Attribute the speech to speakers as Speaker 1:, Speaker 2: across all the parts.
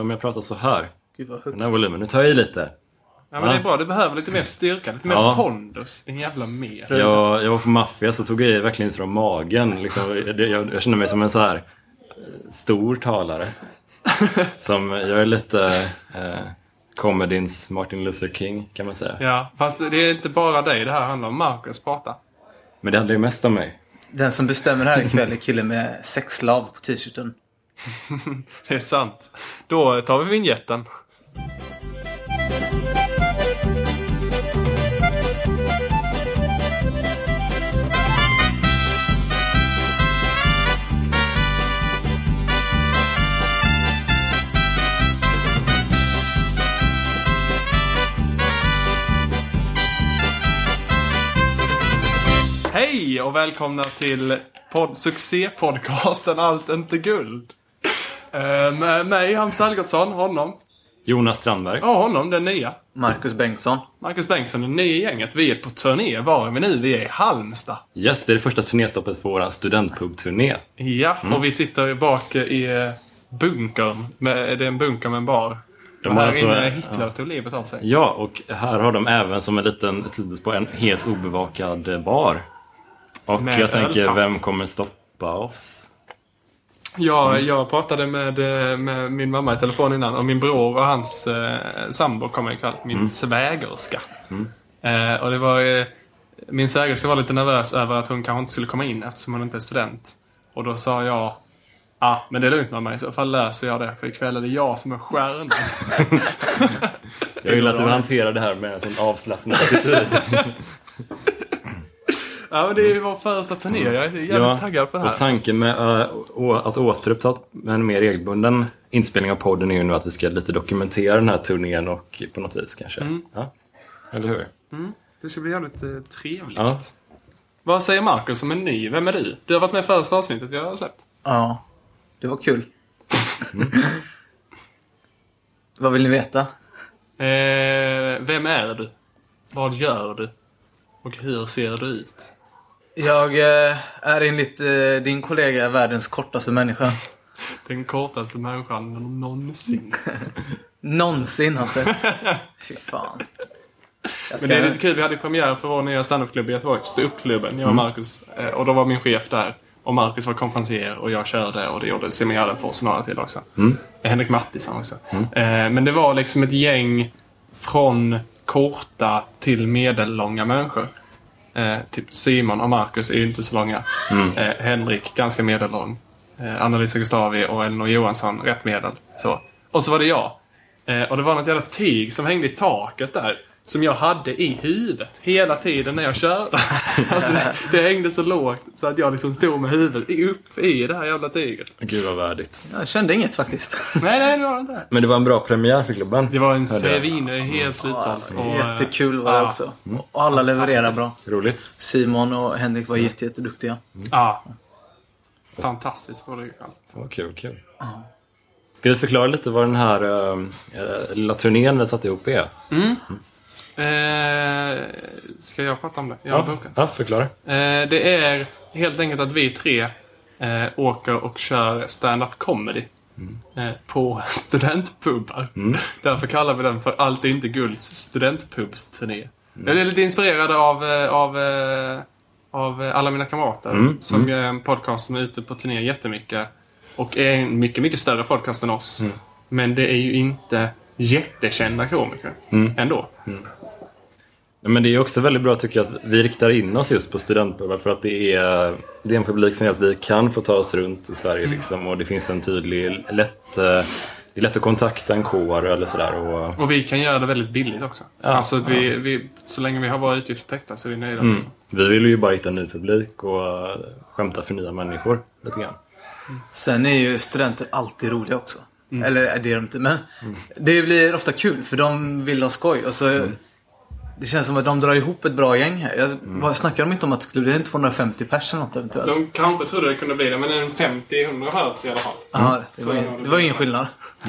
Speaker 1: om jag pratar så här.
Speaker 2: Gud vad
Speaker 1: Den
Speaker 2: högt.
Speaker 1: här volymen. Nu tar jag i lite.
Speaker 3: Ja, men det är bra. Du behöver lite mer styrka, lite mer
Speaker 1: Ja.
Speaker 3: pondus. Din jävla mes.
Speaker 1: Jag, jag var på maffia så tog jag i verkligen från magen. Liksom, jag, jag, jag kände mig som en så här eh, stor talare. Som, jag är lite eh, comedyns Martin Luther King kan man säga.
Speaker 3: Ja, fast det är inte bara dig det här handlar om. Marcus prata.
Speaker 1: Men det handlar ju mest om mig.
Speaker 2: Den som bestämmer här ikväll är killen med sexslav på t-shirten.
Speaker 3: Det är sant. Då tar vi vignetten. Hej och välkomna till pod succépodcasten Allt inte guld. Uh, med mig, Hampus Algotsson, honom.
Speaker 1: Jonas Strandberg.
Speaker 3: Ja, honom, den nya.
Speaker 2: Marcus Bengtsson.
Speaker 3: Marcus Bengtsson, det nya gänget. Vi är på turné. Var är vi nu? Vi är i Halmstad.
Speaker 1: Yes, det är det första turnéstoppet på vår studentpubturné.
Speaker 3: Ja, och vi sitter bak i eh, bunkern. Det är en bunker med en bar.
Speaker 1: De
Speaker 3: här
Speaker 1: alltså-
Speaker 3: inne Hitler tog livet av sig.
Speaker 1: Ja, och här har de även som en liten sidospår en helt obevakad eh, bar. Och
Speaker 3: Med
Speaker 1: jag tänker, vem kommer stoppa oss?
Speaker 3: Ja,
Speaker 1: Mm.
Speaker 3: jag pratade med, eh, med min mamma i telefon innan och min bror och hans eh, sambo kommer ikväll. Min
Speaker 1: Mm.
Speaker 3: svägerska. Eh, och det var... Eh, min svägerska var lite nervös över att hon kanske inte skulle komma in eftersom hon inte är student. Och då sa jag Ah, men det är lugnt mamma. I så fall löser jag det. För ikväll är det jag som är stjärnan.
Speaker 1: Jag vill att du hanterar det här med en sån avslappnad attityd.
Speaker 3: ja, men det är vår första turné. Jag är jävligt taggad på det här.
Speaker 1: och tanken med å- att återuppta en mer regelbunden inspelning av podden är ju nu att vi ska lite dokumentera den här turnén och på något vis kanske.
Speaker 3: Mm.
Speaker 1: Ja. Eller hur?
Speaker 3: Det ska bli jävligt eh, trevligt.
Speaker 1: Ja.
Speaker 3: Vad säger Marcus som är ny? Vem är du? Du har varit med i första avsnittet jag har släppt.
Speaker 2: Ja, det var kul. Vad vill ni veta?
Speaker 3: Eh, vem är du? Vad gör du? Och hur ser du ut?
Speaker 2: Jag eh, är enligt eh, din kollega världens kortaste människa.
Speaker 3: Den kortaste människan någonsin.
Speaker 2: Någonsin har sett. Fy fan. Jag
Speaker 3: Men det är lite kul, vi hade premiär för vår nya standupklubb i Göteborg, Ståuppklubben, jag och Marcus. Eh, Och då var min chef där. Och Marcus var konferencier och jag körde och det gjorde Simon Gärdenfors och några till också. Henrik Mattisson också. Eh, Men det var liksom ett gäng från korta till medellånga människor. Eh, typ Simon och Marcus är ju inte så långa. Eh, Henrik, ganska medellång. Eh, Anna-Lisa Gustavi och Elinor Johansson, rätt medel. Så. Och så var det jag. Eh, och det var något jävla tyg som hängde i taket där. Som jag hade i huvudet hela tiden när jag körde. alltså det, det hängde så lågt så att jag liksom stod med huvudet i- upp i det här jävla tyget.
Speaker 1: Gud vad värdigt.
Speaker 2: Jag kände inget faktiskt.
Speaker 3: Nej, nej, det var det inte.
Speaker 1: Men det var en bra premiär för klubben.
Speaker 3: Det var en
Speaker 1: Hörde jag.
Speaker 3: svin, det är helt slutsålt. Och,
Speaker 2: Jättekul var det
Speaker 3: ja.
Speaker 2: också. Och alla levererar bra.
Speaker 1: Roligt.
Speaker 2: Simon och Henrik var jätte, jätteduktiga.
Speaker 3: Ja. Fantastiskt var det ju.
Speaker 1: Vad kul, kul. Ska vi förklara lite vad den här äh, lilla turnén vi satte ihop är?
Speaker 3: Eh, ska jag prata om det? Jag bokat.
Speaker 1: ja förklara.
Speaker 3: Eh, det är helt enkelt att vi tre eh, åker och kör stand-up comedy. Eh, på studentpubbar. Därför kallar vi den för Allt är inte gulds studentpubsturné. Jag är lite inspirerad av, eh, av, eh, av alla mina kamrater. Som gör en podcast som är ute på turné jättemycket. Och är en mycket, mycket större podcast än oss. Men det är ju inte jättekända komiker. Ändå.
Speaker 1: Ja, Men det är också väldigt bra tycker jag att vi riktar in oss just på studentpubbar för att det är, det är en publik som gör att vi kan få ta oss runt i Sverige liksom, och det finns en tydlig, lätt, eh, det är lätt att kontakta en kår eller sådär. Och,
Speaker 3: Och vi kan göra det väldigt billigt också. alltså att vi, vi, så länge vi har våra utgifter täckta så är vi nöjda.
Speaker 1: mm,
Speaker 3: Liksom.
Speaker 1: vi vill ju bara hitta en ny publik och eh, skämta för nya människor lite grann.
Speaker 2: Sen är ju studenter alltid roliga också. Eller är det de inte, men det blir ofta kul för de vill ha skoj. Och så, Det känns som att de drar ihop ett bra gäng här. Jag, vad Snackar de inte om att det skulle bli en 250 pers eller något eventuellt?
Speaker 3: De kanske trodde det kunde bli det, men en 50-100 hörs i alla fall.
Speaker 2: Ja, det var, ju- det var ingen skillnad.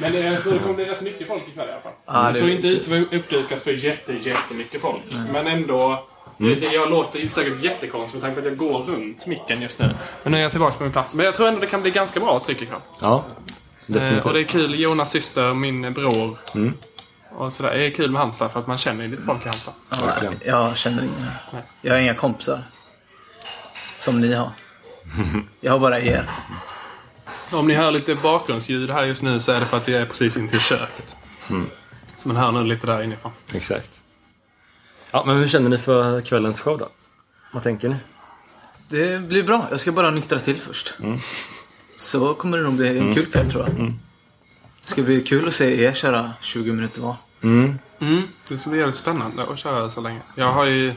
Speaker 3: Men det, jag tror det kommer bli rätt mycket folk ikväll i alla fall.
Speaker 2: Ja,
Speaker 3: det såg inte ut att vara uppdukat för jätte, jättemycket folk. Men ändå... Det, jag låter säkert jättekonstigt med tanke på att jag går runt micken just nu. Men nu är jag tillbaka på min plats. Men jag tror ändå det kan bli ganska bra tryck ikväll.
Speaker 1: Ja, definitivt.
Speaker 3: och det är kul. Jonas syster, min bror. Och sådär. Det är kul med Halmstad för att man känner lite folk i Halmstad.
Speaker 1: Verkligen.
Speaker 2: Jag känner ingen här.
Speaker 3: Nej.
Speaker 2: Jag har inga kompisar. Som ni har. Jag har bara er.
Speaker 3: Om ni hör lite bakgrundsljud här just nu så är det för att jag är precis intill köket. Så man hör nu lite där inifrån.
Speaker 1: Exakt. Ja, men hur känner ni för kvällens show då? Vad tänker ni?
Speaker 2: Det blir bra. Jag ska bara nyktra till först. Så kommer det nog bli en kul kväll tror jag. Det ska bli kul att se er köra 20 minuter var.
Speaker 1: Mm.
Speaker 3: Mm, det ska bli jävligt spännande att köra så länge. Jag har ju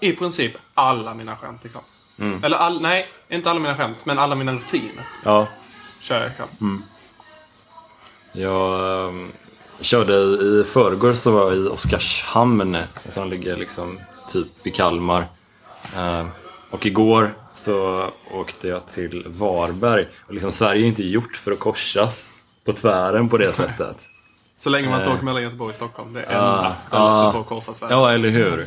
Speaker 3: i princip alla mina skämt ikväll. Eller all, nej, inte alla mina skämt, men alla mina rutiner
Speaker 1: Ja,
Speaker 3: kör jag ikväll.
Speaker 1: jag um, körde i förrgår så var jag i Oskarshamn som ligger liksom typ vid Kalmar. Eh, och igår så åkte jag till Varberg. Och liksom Sverige är inte gjort för att korsas på tvären på det sättet.
Speaker 3: Så länge man inte
Speaker 1: Eh.
Speaker 3: åker mellan Göteborg och Stockholm. Det är enda stället
Speaker 1: ja.
Speaker 3: du får korsa Sverige.
Speaker 1: Ja, eller hur?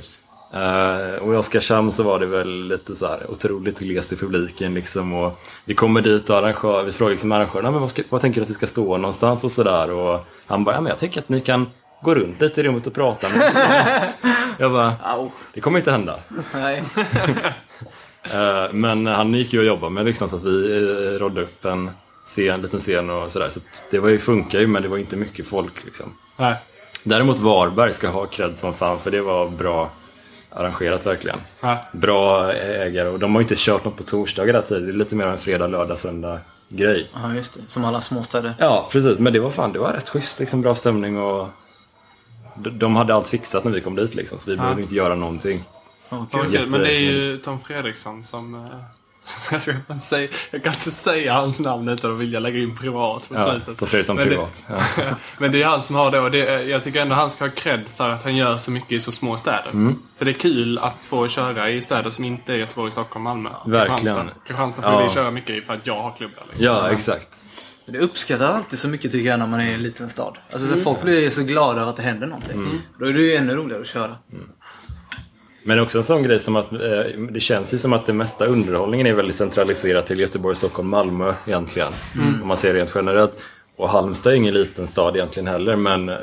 Speaker 1: Eh, och i Oskarshamn så var det väl lite så här otroligt glest i publiken liksom. Och vi kommer dit och arrangör, vi frågar liksom arrangörerna, men vad, ska, vad tänker du att vi ska stå någonstans och sådär. Och han bara, ja men jag tänker att ni kan gå runt lite i rummet och prata med oss." Jag bara,
Speaker 2: Au.
Speaker 1: det kommer inte hända.
Speaker 2: Nej.
Speaker 1: Eh, men han gick ju och jobbade med liksom så att vi uh, rådde upp en scen, liten scen och sådär. Så det var ju, funkar ju men det var inte mycket folk liksom.
Speaker 3: Nej.
Speaker 1: Däremot Varberg ska ha cred som fan för det var bra arrangerat verkligen.
Speaker 3: Nej.
Speaker 1: Bra ägare och de har ju inte kört något på torsdagar där tidigare. Det är lite mer en fredag, lördag, söndag grej.
Speaker 2: Ja, just det. Som alla småstäder.
Speaker 1: Ja, precis. Men det var fan, det var rätt schysst. Liksom, bra stämning och de- de hade allt fixat när vi kom dit liksom. Så vi behövde inte göra någonting.
Speaker 2: Ja,
Speaker 3: Ja,
Speaker 2: kul.
Speaker 3: kul. Men det är ju Tom Fredriksson som... jag, ska inte säga, jag kan inte säga hans namn utan att vilja lägga in privat på
Speaker 1: Ja,
Speaker 3: slutet.
Speaker 1: på Fredriksson
Speaker 3: Men det-
Speaker 1: privat. Ja.
Speaker 3: Men det är han som har det och det, jag tycker ändå han ska ha cred för att han gör så mycket i så små städer.
Speaker 1: Mm.
Speaker 3: För det är kul att få köra i städer som inte är Göteborg, Stockholm, Malmö.
Speaker 1: Verkligen.
Speaker 3: Kristianstad. Får
Speaker 1: Ja.
Speaker 3: vi köra mycket i för att jag har klubb. Liksom.
Speaker 1: ja, exakt.
Speaker 2: Det uppskattas alltid så mycket tycker jag när man är i en liten stad. Alltså
Speaker 1: Mm.
Speaker 2: så folk blir så glada av att det händer någonting. Då är det ju ännu roligare att köra.
Speaker 1: Men också en sån grej som att eh, det känns ju som att det mesta underhållningen är väldigt centraliserat till Göteborg, Stockholm, Malmö egentligen. Om man ser rent generellt. Och Halmstad är ingen liten stad egentligen heller men eh,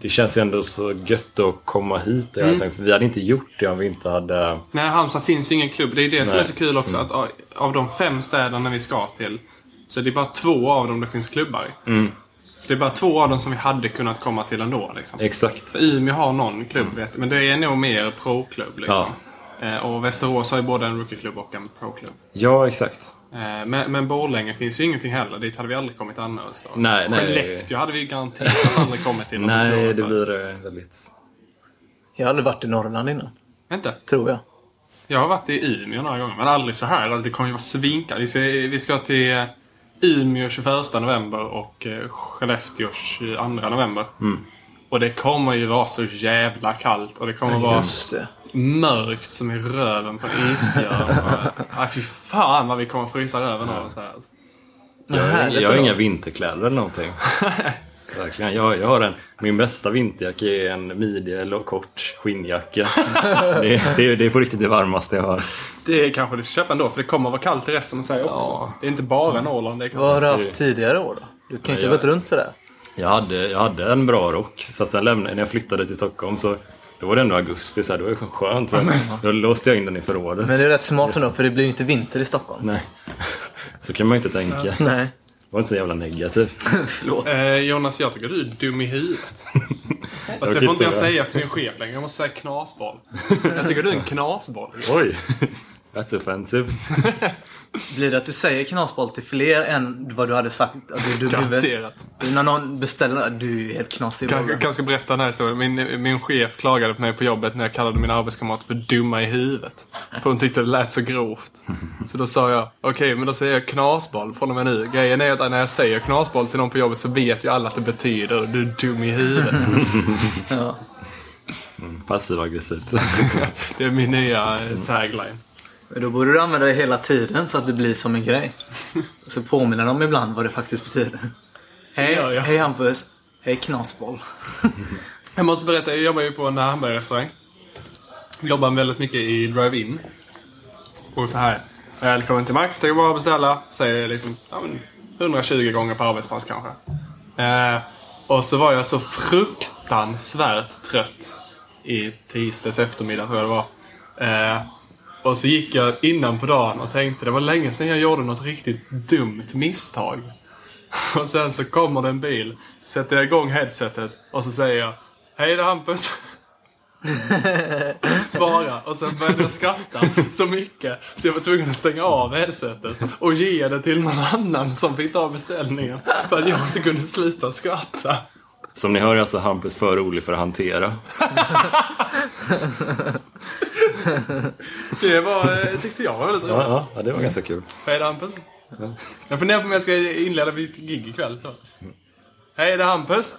Speaker 1: det känns ju ändå så gött att komma hit. Mm. För vi hade inte gjort det om vi inte hade...
Speaker 3: Nej, Halmstad finns ju ingen klubb. Det är det som
Speaker 1: Nej.
Speaker 3: är så kul också. Att av- de fem städerna vi ska till så är det bara två av dem det finns klubbar i. Så det är bara två av dem som vi hade kunnat komma till ändå. Liksom.
Speaker 1: Exakt.
Speaker 3: För Umeå har någon klubb, vet jag, men det är nog mer pro-klubb. Liksom. Eh, och Västerås har ju både en rookie-klubb och en pro-klubb.
Speaker 1: Ja, exakt.
Speaker 3: Eh, men, men Borlänge finns ju ingenting heller. Dit hade vi aldrig kommit annars. Så.
Speaker 1: Nej, nej.
Speaker 3: Skellefteå hade vi garanterat aldrig kommit till.
Speaker 1: Nej, det blir eh, väldigt...
Speaker 2: Jag har aldrig varit i Norrland innan.
Speaker 3: Inte?
Speaker 2: Tror jag.
Speaker 3: Jag har varit i Umeå några gånger, men aldrig så här. Det kommer ju vara svinkallt. Vi ska, vi ska till eh, Umeå 21 november och eh, Skellefteå 22 november. Och det kommer ju vara så jävla kallt och det kommer vara
Speaker 2: det.
Speaker 3: mörkt som i röven på en isbjörn. Nej, fy fan vad vi kommer frysa röven av oss här. alltså.
Speaker 1: Jag,
Speaker 2: härligt
Speaker 1: jag har inga vinterkläder eller någonting. Verkligen. Jag, jag har en, min bästa vinterjacka är en midje eller kort skinnjacka. det, det, det är på riktigt det varmaste jag har.
Speaker 3: Det kanske du ska köpa ändå, för det kommer vara kallt i resten av Sverige också.
Speaker 1: Ja.
Speaker 3: Det är inte bara Norrland. Det
Speaker 2: Vad har du haft tidigare år då? Du kan ju inte ha gått runt sådär.
Speaker 1: Jag hade, jag hade en bra rock, så sen lämnade, när jag flyttade till Stockholm så då var det ändå augusti, så här, det var ju skönt. Så då låste jag in den i förrådet.
Speaker 2: Men det är rätt smart ändå, för det blir ju inte vinter i Stockholm.
Speaker 1: Nej. Så kan man ju inte tänka.
Speaker 2: Nej.
Speaker 1: Var inte så jävla negativ.
Speaker 2: Förlåt.
Speaker 3: Eh, Jonas, jag tycker du är dum i huvudet. Fast det får inte jag säga för min chef längre. Jag måste säga knasboll. Jag tycker du är en knasboll.
Speaker 1: Oj! That's offensive.
Speaker 2: Blir det att du säger knasboll till fler än vad du hade sagt att du är?
Speaker 3: Garanterat.
Speaker 2: När någon beställer du är helt knasig i
Speaker 3: Kanske,
Speaker 2: bollen.
Speaker 3: kanske ska berätta den här historien. Min, min chef klagade på mig på jobbet när jag kallade mina arbetskamrater för dumma i huvudet. För hon tyckte det lät så grovt. Så då sa jag, okej men då säger jag knasboll från och med nu. Grejen är att när jag säger knasboll till någon på jobbet så vet ju alla att det betyder du är dum i huvudet.
Speaker 2: Ja.
Speaker 1: Passiv aggressivt.
Speaker 3: Det är min nya eh, tagline.
Speaker 2: Men då borde du använda det hela tiden så att det blir som en grej. Så påminner de ibland vad det faktiskt betyder. Hej,
Speaker 3: Ja, ja.
Speaker 2: hej Hampus. Hej knasboll.
Speaker 3: Jag måste berätta, jag jobbar ju på en hamburgerrestaurang. Jobbar väldigt mycket i drive-in. Och så här. Välkommen till Max, det är bara att beställa. Säger liksom, ja, men, 120 gånger på arbetspass kanske. Eh, och så var jag så fruktansvärt trött i tisdags eftermiddag tror jag det var. Eh, och så gick jag innan på dagen och tänkte det var länge sedan jag gjorde något riktigt dumt misstag. Och sen så kommer det en bil, sätter jag igång headsetet och så säger jag Hej är Hampus. Bara. Och sen började jag skratta så mycket så jag var tvungen att stänga av headsetet och ge det till någon annan som fick ta beställningen. För att jag inte kunde sluta skratta.
Speaker 1: Som ni hör är alltså Hampus för rolig för att hantera.
Speaker 3: Det var, eh, tyckte jag var väldigt roligt.
Speaker 1: Ja, ja, ja det var ganska kul.
Speaker 3: Hej det är Hampus. Jag funderar på om jag ska inleda mitt gig ikväll. Så. Hej det är Hampus.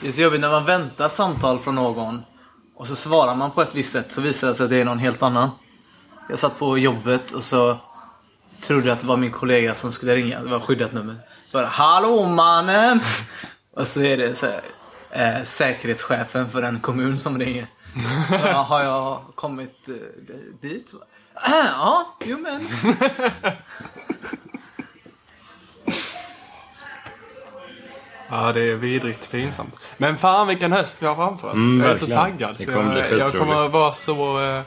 Speaker 2: Det är så jobbigt när man väntar samtal från någon och så svarar man på ett visst sätt så visar det sig att det är någon helt annan. Jag satt på jobbet och så trodde jag att det var min kollega som skulle ringa. Det var skyddat nummer. Så var det Hallå mannen! Och så är det så här, eh, säkerhetschefen för en kommun som ringer. Ja, har jag kommit eh, dit? Ja, jo men.
Speaker 3: Ja, det är vidrigt pinsamt. Men fan vilken höst vi har framför oss.
Speaker 1: Mm,
Speaker 3: jag är så
Speaker 1: verkligen.
Speaker 3: taggad.
Speaker 1: Det
Speaker 3: så
Speaker 1: kommer bli
Speaker 3: jag, jag kommer
Speaker 1: skitroligt.
Speaker 3: vara så... eh,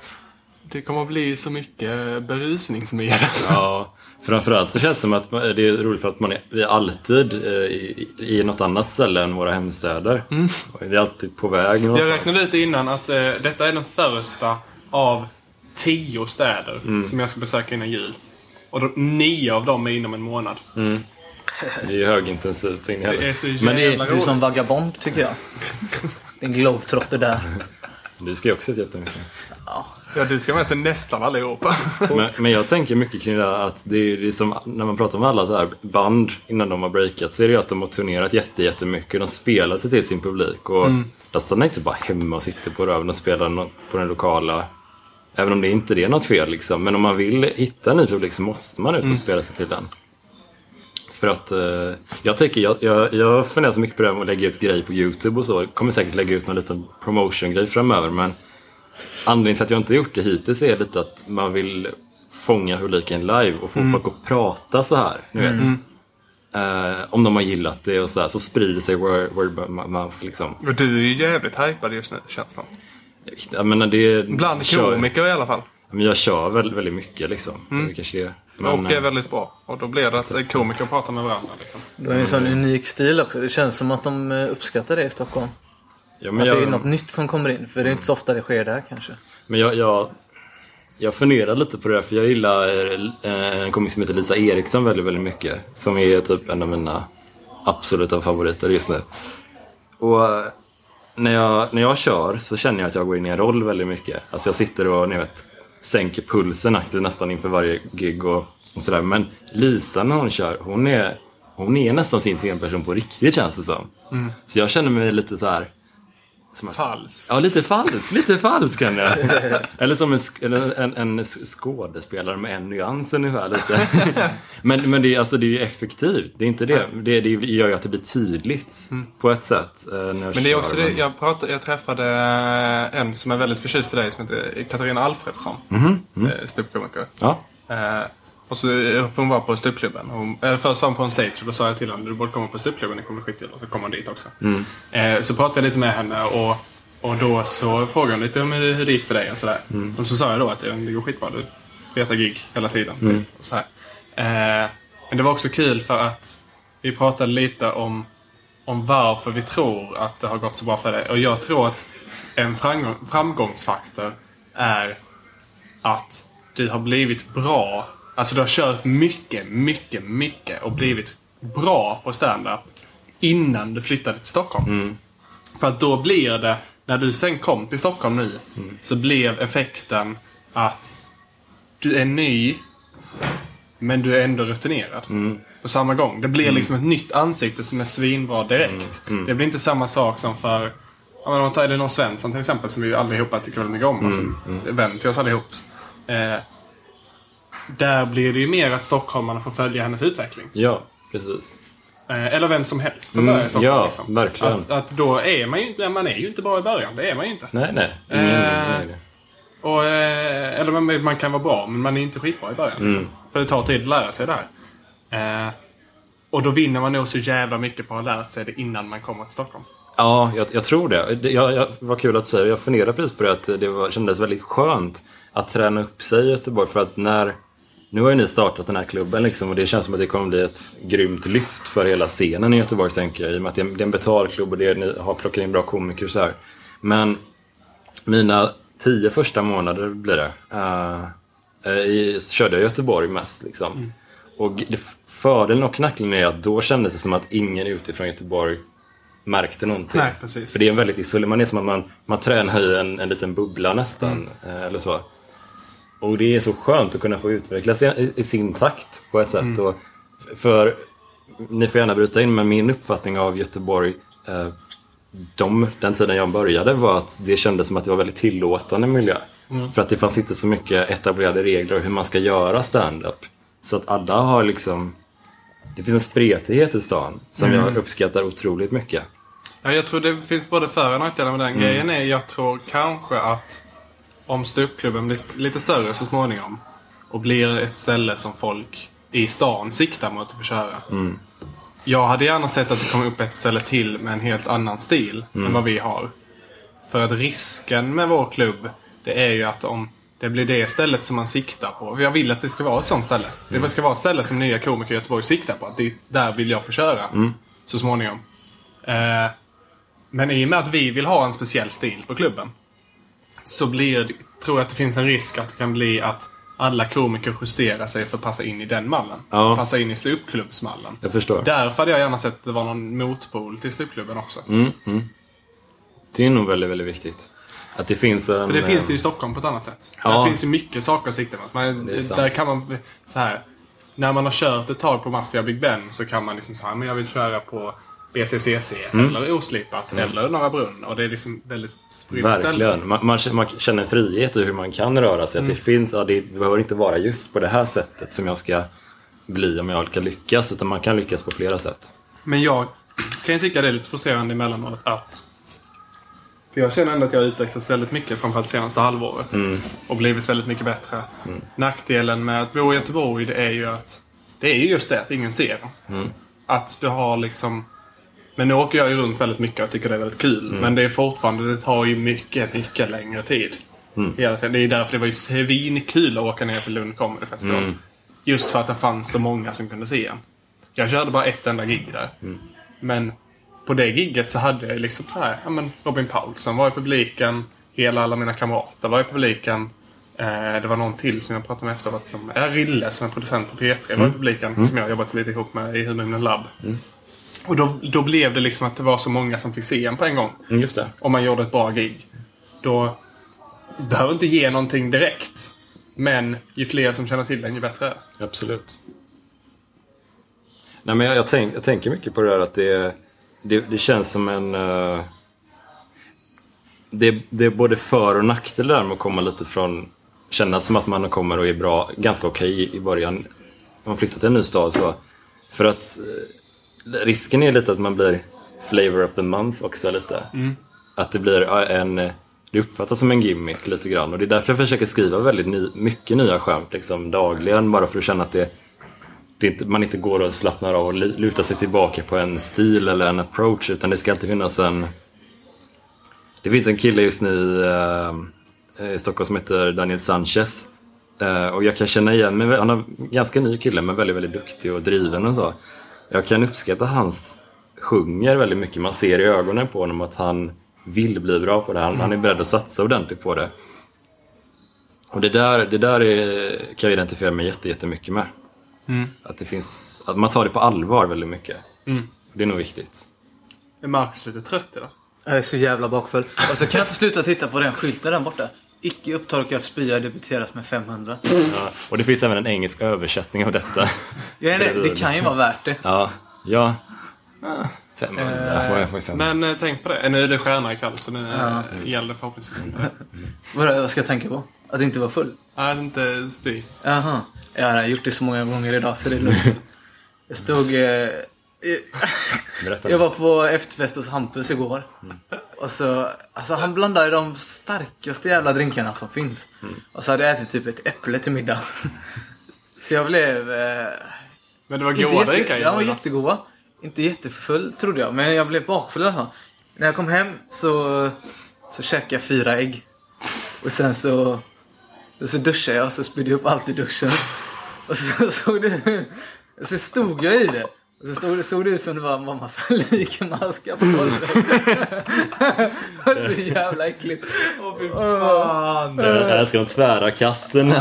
Speaker 3: Det kommer att bli så mycket berusningsmedel.
Speaker 1: Ja, framförallt så känns det som att det är roligt för att man är, vi är alltid eh, i, i något annat ställe än våra hemstäder. Och Vi är alltid på väg
Speaker 3: Jag
Speaker 1: någonstans.
Speaker 3: räknade ut innan att eh, detta är den första av tio städer
Speaker 1: Mm.
Speaker 3: som jag ska besöka innan jul. Och då, nio av dem är inom en månad.
Speaker 1: Det är ju högintensivt
Speaker 3: Det är
Speaker 1: Men det,
Speaker 2: Du är som vagabond tycker jag. En globetrotter där.
Speaker 1: du ska ju också jättemycket.
Speaker 3: Ja, du ska till nästan allihopa.
Speaker 1: Men, men jag tänker mycket kring det här att det är, det är som när man pratar med alla så här band innan de har breakat så är det ju att de har turnerat jätte, jättemycket. De spelar sig till sin publik och där stannar inte bara hemma och sitter på röven och spelar på den lokala. Även om det inte är något fel liksom. Men om man vill hitta en ny publik så måste man ut och spela sig till den. För att eh, jag tänker, jag, jag, jag funderar så mycket på det här med att lägga ut grejer på YouTube och så. Jag kommer säkert lägga ut någon liten promotion-grej framöver men Anledningen till att jag inte gjort det hittills är lite att man vill fånga publiken live och få folk att prata så här. Ni vet. Eh, om de har gillat det och så här, så sprider sig word, word mouth liksom.
Speaker 3: Och du är ju jävligt hypad just nu, känns det
Speaker 1: Jag menar, det,
Speaker 3: Bland
Speaker 1: kör-
Speaker 3: komiker i alla fall.
Speaker 1: Men jag kör väldigt, väldigt mycket liksom. Det kanske är, men,
Speaker 3: och är
Speaker 1: eh,
Speaker 3: väldigt bra. Och då blir det att komiker pratar med varandra. Liksom.
Speaker 2: Du har ju en sån unik stil också. Det känns som att de eh, uppskattar det i Stockholm.
Speaker 1: Ja, men
Speaker 2: Att det är
Speaker 1: jag,
Speaker 2: något nytt som kommer in. För det är inte så ofta det sker där kanske.
Speaker 1: Men jag, jag, jag funderar lite på det här, för jag gillar eh, en komiker som heter Lisa Eriksson väldigt, väldigt mycket. Som är typ en av mina absoluta favoriter just nu. Och eh, när jag, när jag kör så känner jag att jag går in i en roll väldigt mycket. Alltså jag sitter och ni vet, sänker pulsen aktivt nästan inför varje gig och, och sådär. Men Lisa när hon kör, hon är, hon är nästan sin scenperson på riktigt känns det som. Så jag känner mig lite så här som
Speaker 3: Falsk.
Speaker 1: Ja, lite falsk. Lite falsk kan jag. Eller som en, en, en skådespelare med en nyans ungefär. Lite. men men det, är, alltså, det är ju effektivt. Det är inte det. Det, det gör ju att det blir tydligt på ett sätt. eh, När jag
Speaker 3: Men det är också det, jag, pratade, jag träffade eh, en som är väldigt förtjust i dig som heter Katarina Alfredsson.
Speaker 1: Mhm,
Speaker 3: eh, Ståuppkomiker.
Speaker 1: Ja.
Speaker 3: Eh, och så eh, får hon vara på ståuppklubben. Eller Först var hon på en stage och då sa jag till henne du borde komma på ståuppklubben, det kommer bli skitkul. Och så kom hon dit också. Eh, så pratade jag lite med henne och, och då så frågade hon lite om hur, det gick för dig och sådär. Och så sa jag då att det, går skitbra, du petar gig hela tiden. Typ, och så. Eh, men det var också kul för att vi pratade lite om, om varför vi tror att det har gått så bra för dig. Och jag tror att en framgång, framgångsfaktor är att du har blivit bra. Alltså du har kört mycket, mycket, mycket och blivit bra på stand-up innan du flyttade till Stockholm. För att då blir det, när du sen kom till Stockholm nu, så blev effekten att du är ny, men du är ändå rutinerad. På samma gång. Det blir liksom ett nytt ansikte som är svinbra direkt. Det blir inte samma sak som för Ja, men om man tar Elinor Svensson till exempel, som vi allihopa tycker väldigt mycket om. Alltså, vän till oss allihop. Eh, där blir det ju mer att stockholmarna får följa hennes utveckling.
Speaker 1: ja, precis.
Speaker 3: Eh, eller vem som helst
Speaker 1: Mm, ja,
Speaker 3: liksom.
Speaker 1: verkligen.
Speaker 3: Att, att då är man ju inte, man är ju inte bra i början. Det är man ju inte.
Speaker 1: Nej, nej. Ingen,
Speaker 3: Eh,
Speaker 1: nej, nej.
Speaker 3: Och, eh, eller man, man kan vara bra, men man är inte skitbra i början. Liksom. För det tar tid att lära sig det här. Eh, Och då vinner man nog så jävla mycket på att ha lärt sig det innan man kommer till Stockholm.
Speaker 1: Ja, jag, jag tror det. det jag, jag, vad kul att du säger Jag funderar precis på det, att det var, kändes väldigt skönt att träna upp sig i Göteborg. För att när, nu har ju ni startat den här klubben liksom, och det känns som att det kommer bli ett grymt lyft för hela scenen i Göteborg, tänker jag. I och med att det är en, betalklubb och det är, ni har plockat in bra komiker så här. Men mina tio första månader blir det. Uh, i, körde jag Göteborg mest. Liksom. Mm. Och det, fördelen och nackdelen är att då kändes det som att ingen utifrån Göteborg märkte någonting.
Speaker 3: Nej, precis.
Speaker 1: För det är en väldigt isolerad, man är som att man, man tränar i en, en liten bubbla nästan. Mm. Eller så. Och det är så skönt att kunna få utvecklas i, i sin takt på ett sätt. Mm. Och för, ni får gärna bryta in, men min uppfattning av Göteborg eh, de, den tiden jag började var att det kändes som att det var väldigt tillåtande miljö. Mm. För att det fanns inte så mycket etablerade regler hur man ska göra stand-up. Så att alla har liksom... Det finns en spretighet i stan som mm. jag uppskattar otroligt mycket.
Speaker 3: Ja, jag tror det finns både för och nackdelar med den. Mm. Grejen är, jag tror kanske att om ståuppklubben blir lite större så småningom och blir ett ställe som folk i stan siktar mot att få köra. Mm. Jag hade gärna sett att det kom upp ett ställe till med en helt annan stil mm. än vad vi har. För att risken med vår klubb, det är ju att om det blir det stället som man siktar på. Jag vill att det ska vara ett sånt ställe. Mm. Det ska vara ett ställe som nya komiker i Göteborg siktar på. Att det, där vill jag få köra. Mm. Så småningom. Eh, men i och med att vi vill ha en speciell stil på klubben. Så blir, tror jag att det finns en risk att det kan bli att alla komiker justerar sig för att passa in i den mallen. Ja. Passa in i ståuppklubbsmallen.
Speaker 1: Jag förstår.
Speaker 3: Därför hade jag gärna sett att det var någon motpol till ståuppklubben också.
Speaker 1: Mm, mm. Det är nog väldigt, väldigt viktigt. Att det finns en...
Speaker 3: För det finns det ju i Stockholm på ett annat sätt. Ja. Där finns ju mycket saker att sikta mot. Man, där kan man så här. När man har kört ett tag på Mafia Big Ben så kan man liksom säga men jag vill köra på BCCC mm. eller oslipat mm. eller Norra Brunn. Och det är liksom väldigt spridda
Speaker 1: Verkligen. Man, man, man, känner frihet i hur man kan röra sig. Mm. Att det, finns, ja, det behöver inte vara just på det här sättet som jag ska bli om jag ska lyckas. Utan man kan lyckas på flera sätt.
Speaker 3: Men jag kan ju tycka det är lite frustrerande emellanåt att för jag känner ändå att jag har utvecklats väldigt mycket framförallt senaste halvåret. Mm. Och blivit väldigt mycket bättre. Mm. Nackdelen med att bo i Göteborg det är ju att det är ju just det att ingen ser. Mm. Att du har liksom men nu åker jag ju runt väldigt mycket och tycker det är väldigt kul. Mm. Men det är fortfarande, det tar ju mycket, mycket längre tid. Mm. Det är därför det var ju svinkul att åka ner till Lund Comedy Festival. Mm. Just för att det fanns så många som kunde se en. Jag körde bara ett enda gig där. Mm. Men på det gigget så hade jag liksom så här, ja men Robin Paulsson var i publiken. Hela alla mina kamrater var i publiken. Eh, det var någon till som jag pratade med efteråt. Som är Rille som är producent på P3 mm. var i publiken. Mm. Som jag jobbat lite ihop med i Humorn Lab. Och då, då blev det liksom att det var så många som fick se en på en gång.
Speaker 1: Mm, just det.
Speaker 3: Om man gjorde ett bra gig. Då behöver inte ge någonting direkt. Men ju fler som känner till den, ju bättre är.
Speaker 1: Absolut. Nej, men jag, jag, tänk, jag tänker mycket på det där att det, det, det känns som en... Uh, det, det är både för och nackdelar med att komma lite från... Känna som att man kommer och är bra, ganska okej okay i början. Om man flyttar till en ny stad så. För att uh, risken är lite att man blir flavor of the month också lite. Mm. Att det blir en, det uppfattas som en gimmick lite grann och det är därför jag försöker skriva väldigt ny, mycket nya skämt liksom dagligen bara för att känna att det, det inte, man inte går och slappnar av och lutar sig tillbaka på en stil eller en approach utan det ska alltid finnas en Det finns en kille just nu äh, i Stockholm som heter Daniel Sanchez äh, och jag kan känna igen mig, han är en ganska ny kille men väldigt, väldigt duktig och driven och så jag kan uppskatta hans sjunger väldigt mycket. Man ser i ögonen på honom att han vill bli bra på det. Han, mm. han är beredd att satsa ordentligt på det. Och det där, det där är, kan jag identifiera mig jättemycket med. Mm. Att, det finns, att man tar det på allvar väldigt mycket. Mm. Det är nog viktigt.
Speaker 3: Är Marcus lite trött idag?
Speaker 2: Jag är så jävla bakfull. Och så kan jag inte sluta titta på den skylten där borta. Icke upptorkad spya debiteras med 500. Ja,
Speaker 1: och det finns även en engelsk översättning av detta.
Speaker 2: ja, det, det kan ju vara värt det.
Speaker 1: Ja. ja. 500.
Speaker 3: Eh, får jag, får 500. Men eh, tänk på det. Nu är det stjärna ikväll så nu ja. eh, gäller förhoppningsvis inte.
Speaker 2: Vad, vad ska jag tänka på? Att inte vara full?
Speaker 3: Nej, att inte spy.
Speaker 2: Jaha. Jag har gjort det så många gånger idag så det är lugnt. Jag stod... Eh, jag var på efterfest hos Hampus igår. Mm. Och så, alltså han blandade de starkaste jävla drinkarna som finns. Mm. Och så hade jag ätit typ ett äpple till middag. Så jag blev... Eh,
Speaker 3: Men det var goda drinkar
Speaker 2: ja, de var jättegoda. Inte jättefull trodde jag, men jag blev bakfull i alla fall. När jag kom hem så, så käkade jag fyra ägg. Och sen så, så duschade jag och så spydde jag upp allt i duschen. Och så såg det, så stod jag i det. Och så stod, såg det ut som det var en massa likmaskar på golvet. Så jävla äckligt.
Speaker 3: Fan!
Speaker 1: Jag älskar de tvära kasten.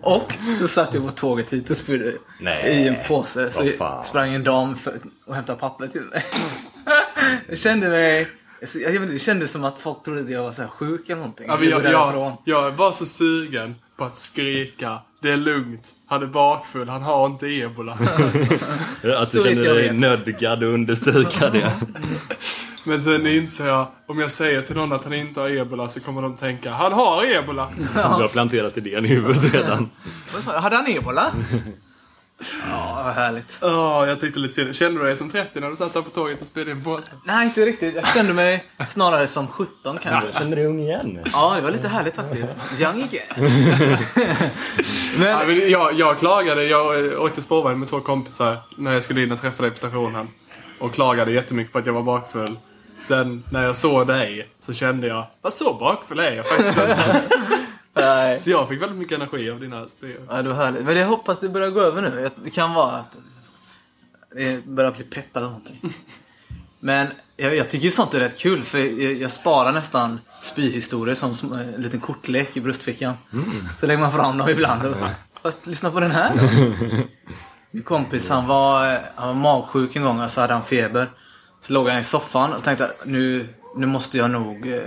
Speaker 2: Och så satt jag på tåget hit och spydde i en påse. Så sprang en dam för, och hämtade papper till mig. Jag kände mig... alltså, Jag vet inte, det kändes som att folk trodde att jag var så här sjuk eller någonting.
Speaker 3: Ja, jag, jag, jag var så sugen på att skrika. Det är lugnt. Han är bakfull. Han har inte ebola.
Speaker 1: Att
Speaker 2: Så
Speaker 1: du känner dig nödgad att understryka det.
Speaker 3: Men sen insåg jag, om jag säger till någon att han inte har ebola så kommer de tänka, han har ebola!
Speaker 1: Du har planterat idén i huvudet redan.
Speaker 2: Hade han ebola? Ja, vad härligt.
Speaker 3: Åh, jag tyckte lite synd. Kände du dig som 30 när du satt där på tåget och spelade in påsen?
Speaker 2: Nej, inte riktigt. Jag kände mig snarare som 17 kanske.
Speaker 1: Känner du dig ung igen?
Speaker 2: Ja, det var lite härligt faktiskt. Young again. men,
Speaker 3: Ja, men jag, jag klagade, jag åkte spårvagn med två kompisar när jag skulle in och träffa dig på stationen. Och klagade jättemycket på att jag var bakfull. Sen när jag såg dig så kände jag, vad så bakfull är jag faktiskt inte.
Speaker 2: nej.
Speaker 3: Så jag fick väldigt mycket energi av dina spyor.
Speaker 2: Ja, det var härligt. Men jag hoppas det börjar gå över nu. Det kan vara att det börjar bli pepp eller någonting. Men jag, jag tycker ju sånt är rätt kul för jag, jag sparar nästan spyhistorier som sm- en liten kortlek i bröstfickan. Så lägger man fram dem ibland. Och, Fast lyssna på den här då. Min kompis han var, han var magsjuk en gång och så hade han feber. Så låg han i soffan och tänkte nu, nu måste jag nog eh,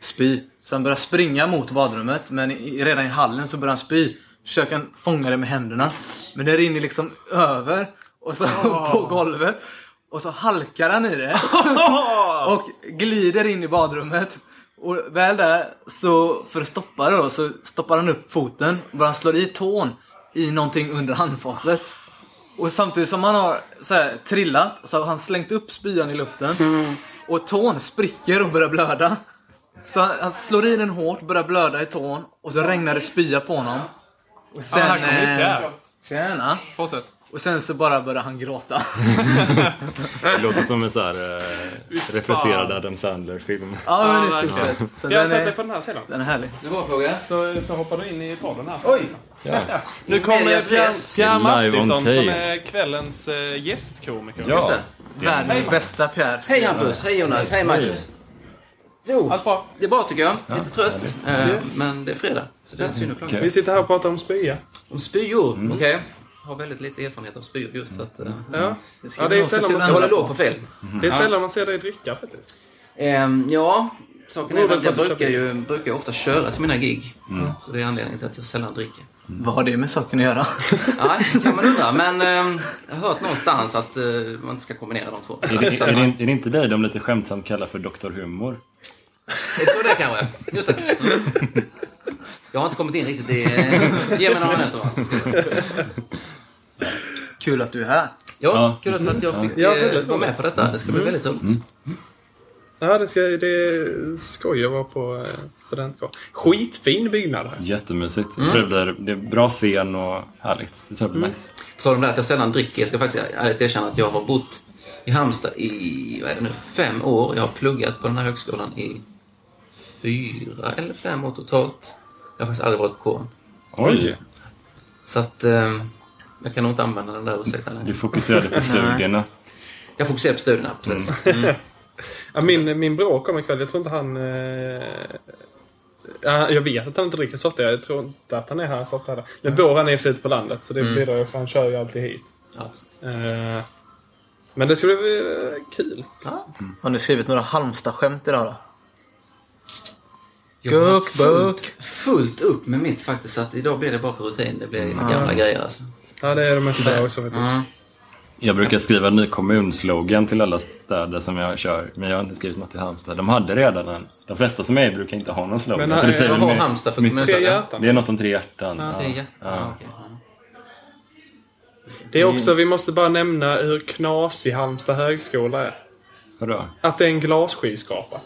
Speaker 2: spy. Så han började springa mot badrummet men i, redan i hallen så började han spy. Försöker han fånga det med händerna. Men det rinner liksom över och så på golvet. Och så halkar han i det. och glider in i badrummet. Och väl där, så för att stoppa det då, så stoppar han upp foten och bara slår i tån i någonting under handfatet. Och samtidigt som han har så här, trillat så har han slängt upp spyan i luften. Och tån spricker och börjar blöda. Så han, han slår i den hårt, börjar blöda i tån och så regnar det spya på honom. Och sen...
Speaker 3: Ja, kommer
Speaker 2: eh. Tjena.
Speaker 3: Fortsätt.
Speaker 2: Och sen så bara börjar han gråta.
Speaker 1: Det låter som en så här eh, refuserad Adam Sandler-film.
Speaker 2: Ja, men i
Speaker 3: Ja,
Speaker 2: stort sett. Så
Speaker 3: Jag
Speaker 2: den,
Speaker 3: sätter dig
Speaker 2: är,
Speaker 3: på den här sidan.
Speaker 2: den är härlig.
Speaker 4: Det var fråga.
Speaker 3: Så, så hoppar du in i podden här.
Speaker 2: Oj!
Speaker 3: Nu kommer
Speaker 4: Medias
Speaker 3: Pierre,
Speaker 4: res.
Speaker 3: Pierre
Speaker 1: Live on
Speaker 3: Martinsson
Speaker 1: tape.
Speaker 3: som är kvällens äh, gästkomiker.
Speaker 1: Ja.
Speaker 2: Världens bästa Pierre.
Speaker 4: Hej Hampus, hej Jonas, hej Magnus. Jo,
Speaker 3: Allt bra?
Speaker 4: det är bra tycker jag. Lite trött. Eh, men det är fredag. Så det är synd att klaga.
Speaker 3: Vi sitter här och pratar om spya.
Speaker 4: Om spyor, okej. Har väldigt lite erfarenhet av spyor just så att... eh,
Speaker 3: Ja. ja, det är sällan man,
Speaker 2: att
Speaker 4: jag
Speaker 2: hålla
Speaker 4: håller
Speaker 2: på.
Speaker 4: låg på fel.
Speaker 3: det är sällan man ser dig dricka faktiskt.
Speaker 4: Ehm, ja, saken är väl att jag
Speaker 3: du
Speaker 4: brukar ju, brukar ju ofta köra till mina gig. Så det är anledningen till att jag sällan dricker.
Speaker 2: Vad har det med saken att göra?
Speaker 4: Ja, det kan man undra. Men ehm, jag har hört någonstans att eh, man inte ska kombinera de två.
Speaker 1: Är det, är, det, är det inte dig de lite skämtsamt kallar för Dr. Humor?
Speaker 4: Jag tror det kanske. Just det. Jag har inte kommit in riktigt i... eh, Ge mig några minuter va.
Speaker 2: Kul att du är här.
Speaker 4: Ja,
Speaker 1: Ja.
Speaker 4: kul att att jag fick
Speaker 3: Ja,
Speaker 4: eh, vara med på detta. Det ska bli väldigt roligt.
Speaker 3: Ja, det, ska, det att vara på eh, studentkår. Skitfin byggnad här.
Speaker 1: Jättemysigt. Jag tror det, blir, det är bra scen och härligt. Det tror jag blir nice.
Speaker 4: På tal om det att jag sällan dricker. Jag ska faktiskt ärligt erkänna att jag har bott i Halmstad i vad är det nu, fem år. Jag har pluggat på den här högskolan i fyra eller fem år totalt. Jag har faktiskt aldrig varit på kåren.
Speaker 1: Oj!
Speaker 4: Så att eh, jag kan nog inte använda den där ursäkten
Speaker 1: Du
Speaker 4: längre.
Speaker 1: fokuserade på studierna.
Speaker 4: Jag fokuserar på studierna, precis.
Speaker 3: Ja, min, min bror kom ikväll. Jag tror inte han... Eh, ja, jag vet att han inte dricker sorter. Jag tror inte att han är här så ofta. heller. Nu bor han i och för sig ute på landet så det bidrar ju också. Han kör ju alltid hit.
Speaker 4: Ja.
Speaker 3: Eh, men det ska bli eh, kul.
Speaker 4: Ja.
Speaker 2: Har ni skrivit några Halmstad-skämt idag då?
Speaker 4: Jag har fullt, fullt upp med mitt faktiskt. Så att idag blir det bara på rutin. Det blir gamla grejer alltså.
Speaker 3: Ja, det är det mesta där också faktiskt.
Speaker 1: Jag brukar skriva en ny kommunslogan till alla städer som jag kör, men jag har inte skrivit något i Halmstad. De hade redan en. De flesta som är i brukar inte ha någon slogan.
Speaker 3: Men,
Speaker 1: så det
Speaker 3: eh,
Speaker 1: säger
Speaker 4: Vad har Halmstad för
Speaker 1: mitt-
Speaker 3: Tre hjärtan.
Speaker 1: Det är något om tre hjärtan.
Speaker 4: Tre
Speaker 1: Ja.
Speaker 4: hjärtan,
Speaker 1: Ja.
Speaker 4: okej. ja.
Speaker 3: Det är också, vi måste bara nämna hur knasig Halmstad högskola är.
Speaker 1: Vadå?
Speaker 3: Att det är en glasskyskrapa.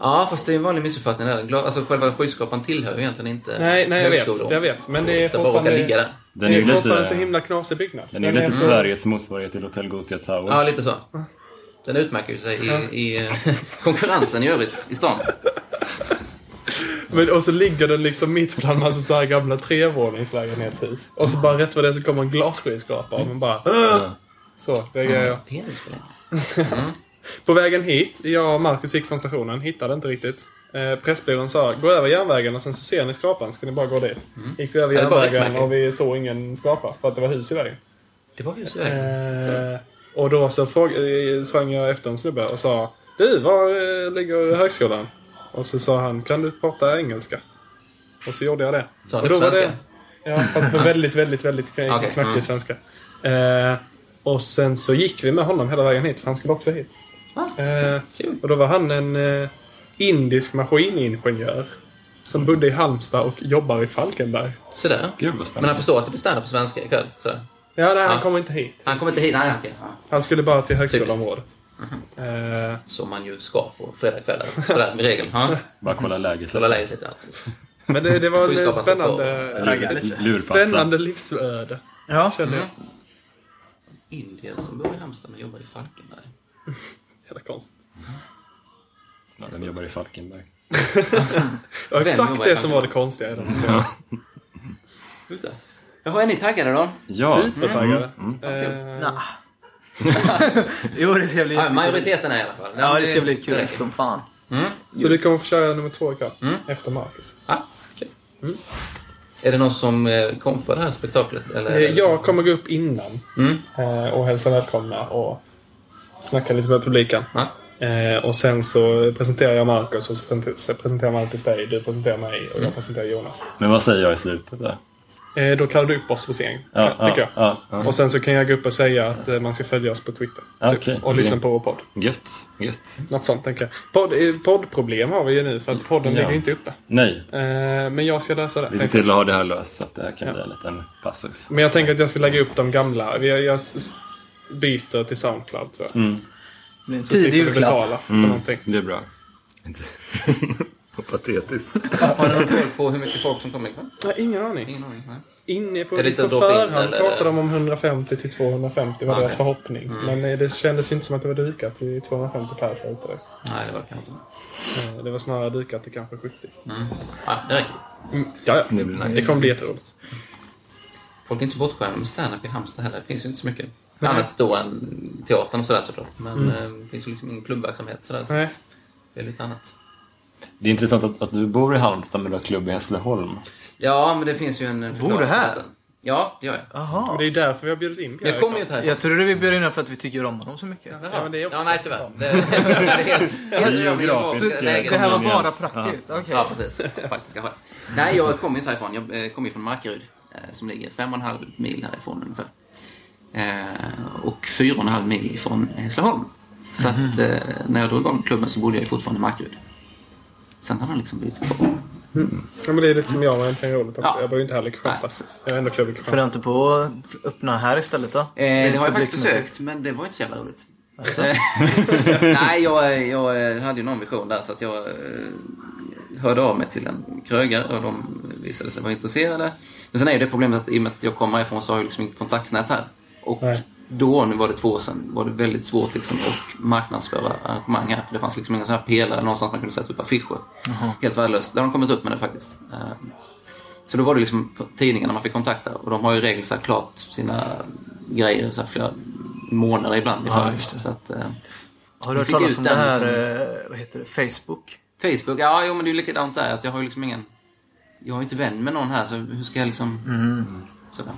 Speaker 4: Ja, fast det är en vanlig missuppfattning där. Alltså själva skyskrapan tillhör ju egentligen inte
Speaker 3: Nej, nej jag vet. Jag vet. Men det är
Speaker 4: bara råkar ligga
Speaker 3: fortfarande,
Speaker 4: där.
Speaker 1: Den
Speaker 3: det
Speaker 1: är
Speaker 3: är
Speaker 1: ju
Speaker 3: fortfarande så
Speaker 1: lite,
Speaker 3: himla knasig byggnad.
Speaker 1: den är lite
Speaker 3: ändå-
Speaker 1: Sveriges motsvarighet till Hotel Gothia Towers.
Speaker 4: Ja, lite så. Den utmärker ju sig i, i eh, konkurrensen i övrigt i stan.
Speaker 3: Men, och så ligger den liksom mitt bland massa så här gamla trevåningslägenhetshus. Och så bara rätt vad det är så kommer en glasskyskrapa och man bara... "Åh!" Så, reagerar jag.
Speaker 4: Penisförlängning.
Speaker 3: På vägen hit, jag och Marcus gick från stationen, hittade inte riktigt. Eh, Pressbyrån sa, gå över järnvägen och sen så ser ni skrapan, så kan ni bara gå dit. Gick vi över
Speaker 4: Ja, det
Speaker 3: järnvägen och vi såg ingen skrapa, för att det var hus i vägen.
Speaker 4: Det var hus i vägen.
Speaker 3: Eh, och då så fråg, eh, sprang jag efter en snubbe och sa, du, var eh, ligger högskolan? Och så sa han, kan du prata engelska? Och så gjorde jag det.
Speaker 4: Sa
Speaker 3: och
Speaker 4: det
Speaker 3: då var
Speaker 4: svenska?
Speaker 3: Ja, fast på väldigt, väldigt, väldigt knackig
Speaker 4: mm.
Speaker 3: svenska. Eh, och sen så gick vi med honom hela vägen hit, för han skulle också hit.
Speaker 4: Ah,
Speaker 3: Eh, och då var han en eh, indisk maskiningenjör. Som bodde i Halmstad och jobbar i Falkenberg.
Speaker 4: Sådär.
Speaker 1: Gud vad
Speaker 4: Men han förstår att det blir standup på svenska ikväll. Sådär.
Speaker 3: Ja, nej, han
Speaker 4: Ja.
Speaker 3: kommer inte hit.
Speaker 4: Han kommer inte hit. Nej, okej.
Speaker 3: Han skulle bara till högskoleområdet.
Speaker 4: Mhm.
Speaker 3: Eh,
Speaker 4: Som man ju ska på fredagskvällar. Sådär med regel.
Speaker 1: Bara kolla läget.
Speaker 4: Kolla läget lite.
Speaker 3: Men det, det var
Speaker 4: står
Speaker 3: spännande, spännande livsöde.
Speaker 2: Ja.
Speaker 3: Kände jag.
Speaker 4: Indier som bor i Halmstad men jobbar i Falkenberg.
Speaker 3: Jävla konstigt.
Speaker 1: Ja, den jobbar i Falkenberg.
Speaker 3: Ja, exakt det som var det konstiga i den historien.
Speaker 4: Just det. Jaha, är ni taggade då?
Speaker 1: Ja.
Speaker 3: Supertaggade.
Speaker 4: Okej.
Speaker 3: Eh,
Speaker 2: Nah. jo, det ska bli
Speaker 4: Ja, majoriteten är i alla fall.
Speaker 2: Ja, det ska bli kul som fan.
Speaker 4: Mm.
Speaker 3: Så du kommer få köra nummer två ikväll?
Speaker 4: Mm.
Speaker 3: Efter Marcus.
Speaker 4: Ja, okej. Är det någon som eh, kom för det här spektaklet? Eller?
Speaker 3: Eh, Jag kommer gå upp innan
Speaker 4: Mm.
Speaker 3: eh, och hälsa välkomna och snacka lite med publiken.
Speaker 4: Ja.
Speaker 3: Eh, och sen så presenterar jag Marcus och så presenter- så presenterar Marcus dig, du presenterar mig och jag presenterar Jonas.
Speaker 1: Men vad säger jag i slutet där?
Speaker 3: Eh, då kallar du upp oss på scen,
Speaker 1: Ja,
Speaker 3: tycker jag.
Speaker 1: ja, ja.
Speaker 3: Och sen så kan jag gå upp och säga att eh, man ska följa oss på Twitter.
Speaker 1: Ja,
Speaker 3: typ,
Speaker 1: okej.
Speaker 3: och lyssna
Speaker 1: Okej.
Speaker 3: på vår podd.
Speaker 1: Gött. Gött.
Speaker 3: Något sånt tänker jag. Podd, eh, poddproblem har vi ju nu för att podden
Speaker 1: Ja.
Speaker 3: ligger inte uppe.
Speaker 1: Nej.
Speaker 3: Eh, men jag ska lösa det.
Speaker 1: Vi ser till att ha det här löst så att det här kan bli en liten passus.
Speaker 3: Men jag tänker att jag ska lägga upp de gamla. Vi- Jag byter till Soundcloud tror jag.
Speaker 1: Mm.
Speaker 3: Så
Speaker 2: tidig
Speaker 3: slipper du
Speaker 2: julklapp.
Speaker 3: betala för någonting.
Speaker 1: Det är bra. Vad patetiskt.
Speaker 4: Har ni någon koll på hur mycket folk som kommer ikväll?
Speaker 3: Har ingen aning.
Speaker 4: Ingen aning. Nej.
Speaker 3: Inne på,
Speaker 4: det
Speaker 3: på förhand
Speaker 4: eller?
Speaker 3: pratade de om 150 till 250 var
Speaker 4: Okej.
Speaker 3: deras förhoppning. Men eh, det kändes inte som att det var dukat till 250 pers där ute.
Speaker 4: Nej, det verkar inte.
Speaker 3: Eh, Det var snarare dukat till kanske 70.
Speaker 4: Mm. Ja, det räcker.
Speaker 3: Mm. Ja, ja.
Speaker 1: Det blir nice.
Speaker 3: Det kommer bli jätteroligt.
Speaker 4: Folk är inte så bortskämda med stand-up i Halmstad heller. Det finns ju inte så mycket. Annat då än teatern och sådär såklart. Men eh, det finns ju liksom ingen klubbverksamhet sådär. Så
Speaker 3: Nej.
Speaker 4: det är lite annat.
Speaker 1: Det är intressant att, att du bor i Halmstad men du har klubb i Hässleholm.
Speaker 4: Ja, men det finns ju en en
Speaker 2: Bor du här?
Speaker 4: Ja, det gör jag.
Speaker 3: Och det är därför vi har bjudit in Pierre.
Speaker 4: Jag kommer ju inte härifrån.
Speaker 2: Jag trodde vi bjöd in honom för att vi tycker om honom så mycket.
Speaker 4: Jaha.
Speaker 3: Ja, men det är också
Speaker 4: ja, nej tyvärr. Det, det är helt, helt
Speaker 1: Geografiskt,
Speaker 4: läge.
Speaker 2: Det här var bara praktiskt. Okej.
Speaker 4: Ja, precis. Faktiska skäl. Nej, jag kommer inte härifrån. Jag eh, kommer ju från Markaryd, eh, som ligger fem och en halv mil härifrån ungefär. Eh, och fyra och en halv mil ifrån Hässleholm. Så att eh, när jag drog igång klubben så bodde jag fortfarande i Markaryd. Sen har den liksom blivit kvar.
Speaker 3: Ja, men det är lite som jag med en roligt också.
Speaker 4: Ja.
Speaker 3: Jag bor ju inte heller i Kristianstad. Jag har ändå klubb i
Speaker 2: För
Speaker 3: Kristianstad.
Speaker 2: inte på att öppna här istället då?
Speaker 4: Eh, det har jag faktiskt försökt, men det var inte så jävla roligt. Eh, Nej, jag, jag hade ju någon vision där så att jag hörde av mig till en krögare och de visade sig vara intresserade. Men sen är ju det problemet att i och med att jag kommer härifrån så har jag liksom inget kontaktnät här. Och
Speaker 3: Nej.
Speaker 4: då, nu var det två år sedan, var det väldigt svårt liksom att marknadsföra arrangemang här. För det fanns liksom inga sådana här pelare någonstans man kunde sätta upp affischer. Helt värdelöst. Där har de kommit upp med det faktiskt. Eh, Så då var det liksom på tidningarna man fick kontakta och de har ju i regel så här klart sina grejer så här flera månader ibland i
Speaker 2: Ja,
Speaker 4: förväg. Så att, eh,
Speaker 2: Har du hört
Speaker 4: fick
Speaker 2: talas
Speaker 4: ut
Speaker 2: om det
Speaker 4: den
Speaker 2: här,
Speaker 4: liksom.
Speaker 2: eh, vad heter det, Facebook?
Speaker 4: Facebook, ja jo men det är ju likadant där. Att jag har ju liksom ingen... Jag har ju inte vän med någon här så hur ska jag liksom...
Speaker 2: Mm.
Speaker 4: Sådär.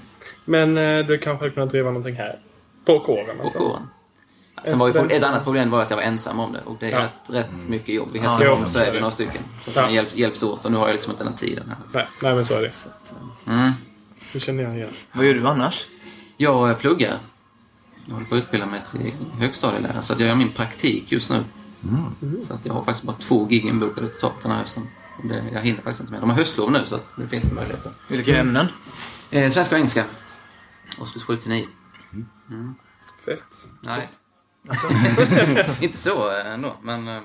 Speaker 3: Men eh, du kanske hade kunnat driva någonting här? På kåren
Speaker 4: På
Speaker 3: alltså?
Speaker 4: kåren. Sen var ju, ett annat problem var att jag var ensam om det och det är
Speaker 3: Ja.
Speaker 4: rätt, rätt mycket jobb. I
Speaker 3: jo,
Speaker 4: Hässleholm
Speaker 3: så
Speaker 4: så
Speaker 3: är
Speaker 4: vi några stycken. Så att
Speaker 3: Ja.
Speaker 4: hjälp, hjälps åt och nu har jag liksom inte den tiden här.
Speaker 3: Nej, nej, men så är det.
Speaker 4: Mm.
Speaker 3: Det känner jag igen.
Speaker 2: Vad gör du annars?
Speaker 4: Jag eh, pluggar. Jag håller på att utbilda mig till högstadielärare så att jag gör min praktik just nu. Så att jag har faktiskt bara två gig inbokade totalt den här hösten. Det, jag hinner faktiskt inte med. De har höstlov nu så att det finns det möjligheter.
Speaker 2: Vilka ämnen?
Speaker 4: Eh, svenska och engelska. Årskurs 7 till 9.
Speaker 3: Fett.
Speaker 4: Nej. inte så eh, ändå, men... eh,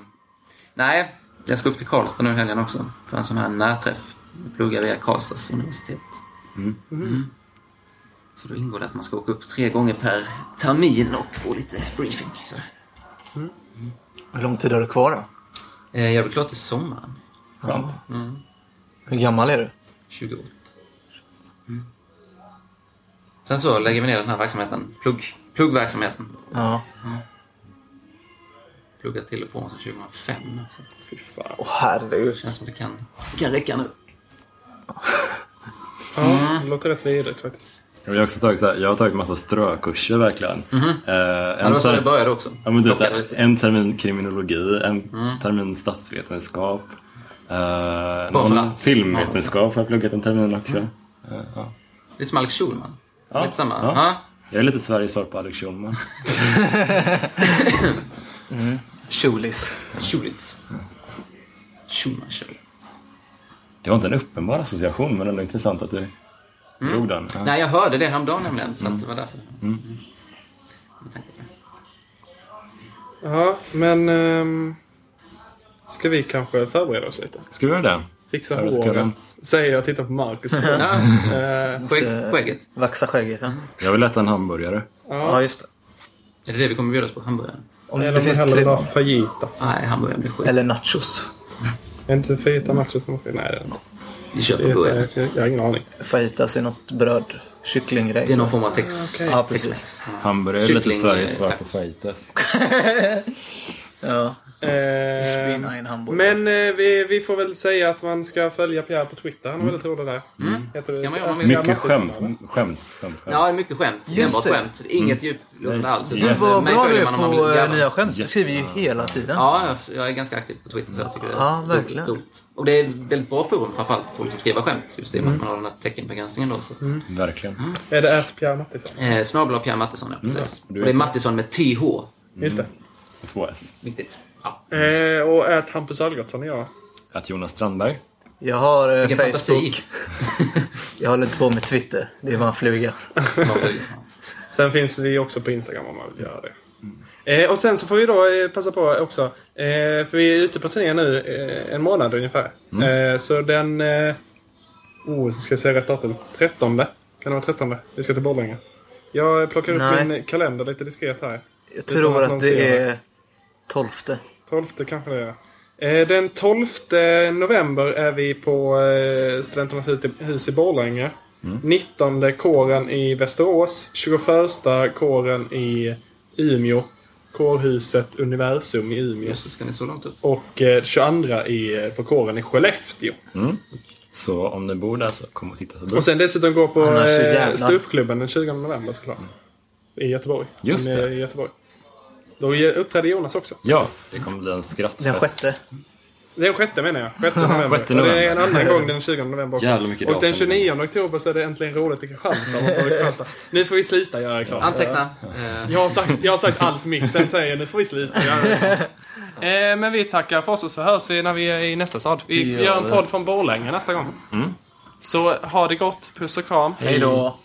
Speaker 4: Nej, Jag ska upp till Karlstad nu i helgen också för en sån här närträff. Jag pluggar via Karlstads universitet. Mm. Så då ingår det att man ska åka upp tre gånger per termin och få lite briefing. Sådär.
Speaker 2: Hur lång tid har du kvar då?
Speaker 4: Eh, Jag blir klar till sommaren.
Speaker 1: Skönt.
Speaker 2: Hur gammal är du?
Speaker 4: 28. Mm. Sen så lägger vi ner den här verksamheten. Plugg, pluggverksamheten.
Speaker 2: Ja.
Speaker 4: Pluggat till och från sedan 2005 nu. Så att
Speaker 3: Fy fan.
Speaker 2: Åh herregud.
Speaker 4: det känns som det kan, det kan räcka nu.
Speaker 3: Ja, det låter rätt vidrigt faktiskt.
Speaker 1: Jag har också tagit, så här, jag har tagit massa strökurser verkligen. Eh,
Speaker 4: Mhm. Ja, det
Speaker 1: en,
Speaker 4: var så det började också.
Speaker 1: ja, men
Speaker 4: Plockade lite.
Speaker 1: en termin kriminologi, en
Speaker 4: Mm.
Speaker 1: termin statsvetenskap. Uh,
Speaker 4: för
Speaker 1: någon
Speaker 4: att-
Speaker 1: filmvetenskap har jag pluggat en termin också.
Speaker 4: Mm.
Speaker 1: Eh, ja.
Speaker 4: Lite som Alex Schulman.
Speaker 1: Ja,
Speaker 4: Lite samma.
Speaker 1: ja.
Speaker 4: Ja.
Speaker 1: Jag är lite Sveriges svar på Alex Schulman.
Speaker 2: Schulis.
Speaker 4: Schulitz. Schulman show.
Speaker 1: Det var inte en uppenbar association, men ändå intressant att du drog den. Ja.
Speaker 4: Nej, jag hörde det häromdagen nämligen. Så att det var därför. Mm. Det.
Speaker 3: Ja, men... ehm, ska vi kanske förbereda oss lite?
Speaker 1: Ska vi göra det?
Speaker 3: Fixa
Speaker 1: Ja,
Speaker 3: håret.
Speaker 1: jag.
Speaker 3: Säger jag och tittar på Marcus.
Speaker 4: Ja,
Speaker 3: Eh,
Speaker 4: skägg, skägget.
Speaker 2: Vaxa skägget. Ja,
Speaker 1: Jag vill äta en hamburgare.
Speaker 2: ja just det.
Speaker 4: Är det det vi kommer bjudas på? Hamburgare?
Speaker 2: Om
Speaker 3: eller
Speaker 2: det
Speaker 3: om vi
Speaker 2: finns
Speaker 3: hellre
Speaker 2: tre
Speaker 3: fajita.
Speaker 4: Nej, hamburgare blir skit.
Speaker 2: Eller nachos.
Speaker 3: Är inte fajita nachos som Nej, det är
Speaker 4: Vi köper
Speaker 3: det.
Speaker 4: burgare.
Speaker 3: Jag, jag har ingen aning.
Speaker 2: Fajitas är något bröd. Kycklinggrej.
Speaker 4: Det är någon form av tex...
Speaker 3: okej.
Speaker 2: Ja, precis.
Speaker 1: Hamburgare är lite Sveriges svar på fajitas.
Speaker 2: Ja.
Speaker 3: Eh,
Speaker 2: ein Hamburger.
Speaker 3: men eh, vi, vi får väl säga att man ska följa Pierre på Twitter. Han är väldigt rolig där. Heter du?
Speaker 4: Kan man göra om man
Speaker 3: Pierre
Speaker 4: vill.
Speaker 1: Mycket skämt. Skämt, skämt, skämt.
Speaker 4: Ja, mycket skämt.
Speaker 2: Just
Speaker 4: Enbart
Speaker 2: det.
Speaker 4: skämt. Inget djuplodande alls.
Speaker 1: Du
Speaker 4: utan
Speaker 2: var
Speaker 4: mig
Speaker 2: bra du
Speaker 4: följer
Speaker 2: är
Speaker 4: man om man
Speaker 2: på
Speaker 4: vill
Speaker 2: eh, nya skämt. Du skriver ju hela tiden.
Speaker 4: Ja, jag- jag är ganska aktiv på Twitter så jag tycker det är
Speaker 2: Ja, verkligen.
Speaker 4: roligt. Och det är ett väldigt bra forum framförallt folk som skriver skämt. Just det att man har den här teckenbegränsningen då. Så att,
Speaker 1: Verkligen.
Speaker 3: Är det ät Pierre Mattisson?
Speaker 4: eh, Snabel av Pierre Mattisson, ja precis.
Speaker 1: du
Speaker 4: och det är. Mattisson med TH.
Speaker 3: Just det.
Speaker 1: Två S.
Speaker 4: Viktigt. Ja.
Speaker 3: Eh, och ät Hampus Algotsson och jag.
Speaker 1: Att Jonas Strandberg.
Speaker 2: Jag har eh,
Speaker 4: Vilken
Speaker 2: Facebook. Jag håller inte på med Twitter. Det är bara en fluga.
Speaker 3: Sen finns vi också på Instagram om man vill göra det. Eh, och sen så får vi då eh, passa på också. Eh, för vi är ute på turné nu eh, en månad ungefär. Eh, så den... Eh, oh, ska jag säga rätt datum? 13. Kan det vara 13? Vi ska till Borlänge. Jag plockar upp
Speaker 2: Nej.
Speaker 3: min kalender lite diskret här.
Speaker 2: Jag tror
Speaker 3: att
Speaker 2: att det. är 12.
Speaker 3: 12 kanske det är. Eh, Den 12 november är vi på eh, Studenternas hus i- Borlänge. 19 kåren i Västerås. 21 kåren i Umeå. Kårhuset Universum i Umeå.
Speaker 4: Just ska ni så långt upp?
Speaker 3: Och eh, 22 i, på kåren i Skellefteå.
Speaker 1: Så om ni bor där så kom och titta så.
Speaker 3: Och sen dessutom gå på eh,
Speaker 2: jävla-
Speaker 3: ståuppklubben den 20 november såklart. I Göteborg.
Speaker 1: Just det.
Speaker 3: I Göteborg. Då uppträder Jonas också.
Speaker 1: Ja, det kommer bli en skrattfest.
Speaker 2: Den sjätte.
Speaker 3: Den sjätte menar jag. Sjätte november.
Speaker 1: Sjätte
Speaker 3: Och det är
Speaker 1: november.
Speaker 3: en annan gång den 20 november också.
Speaker 1: Jävla mycket
Speaker 3: Och den
Speaker 1: datum.
Speaker 3: 29 oktober så är det äntligen roligt i Kristianstad. Nu får vi sluta göra reklam.
Speaker 4: Anteckna. Eh,
Speaker 3: Jag har, sagt, jag har sagt allt mitt, sen säger jag nu får vi sluta göra. Eh, men vi tackar för oss och så hörs vi när vi är i nästa stad. Vi
Speaker 2: Vi gör
Speaker 3: en podd från Borlänge nästa gång. Så ha det gott. Puss och kram.
Speaker 2: Hej då.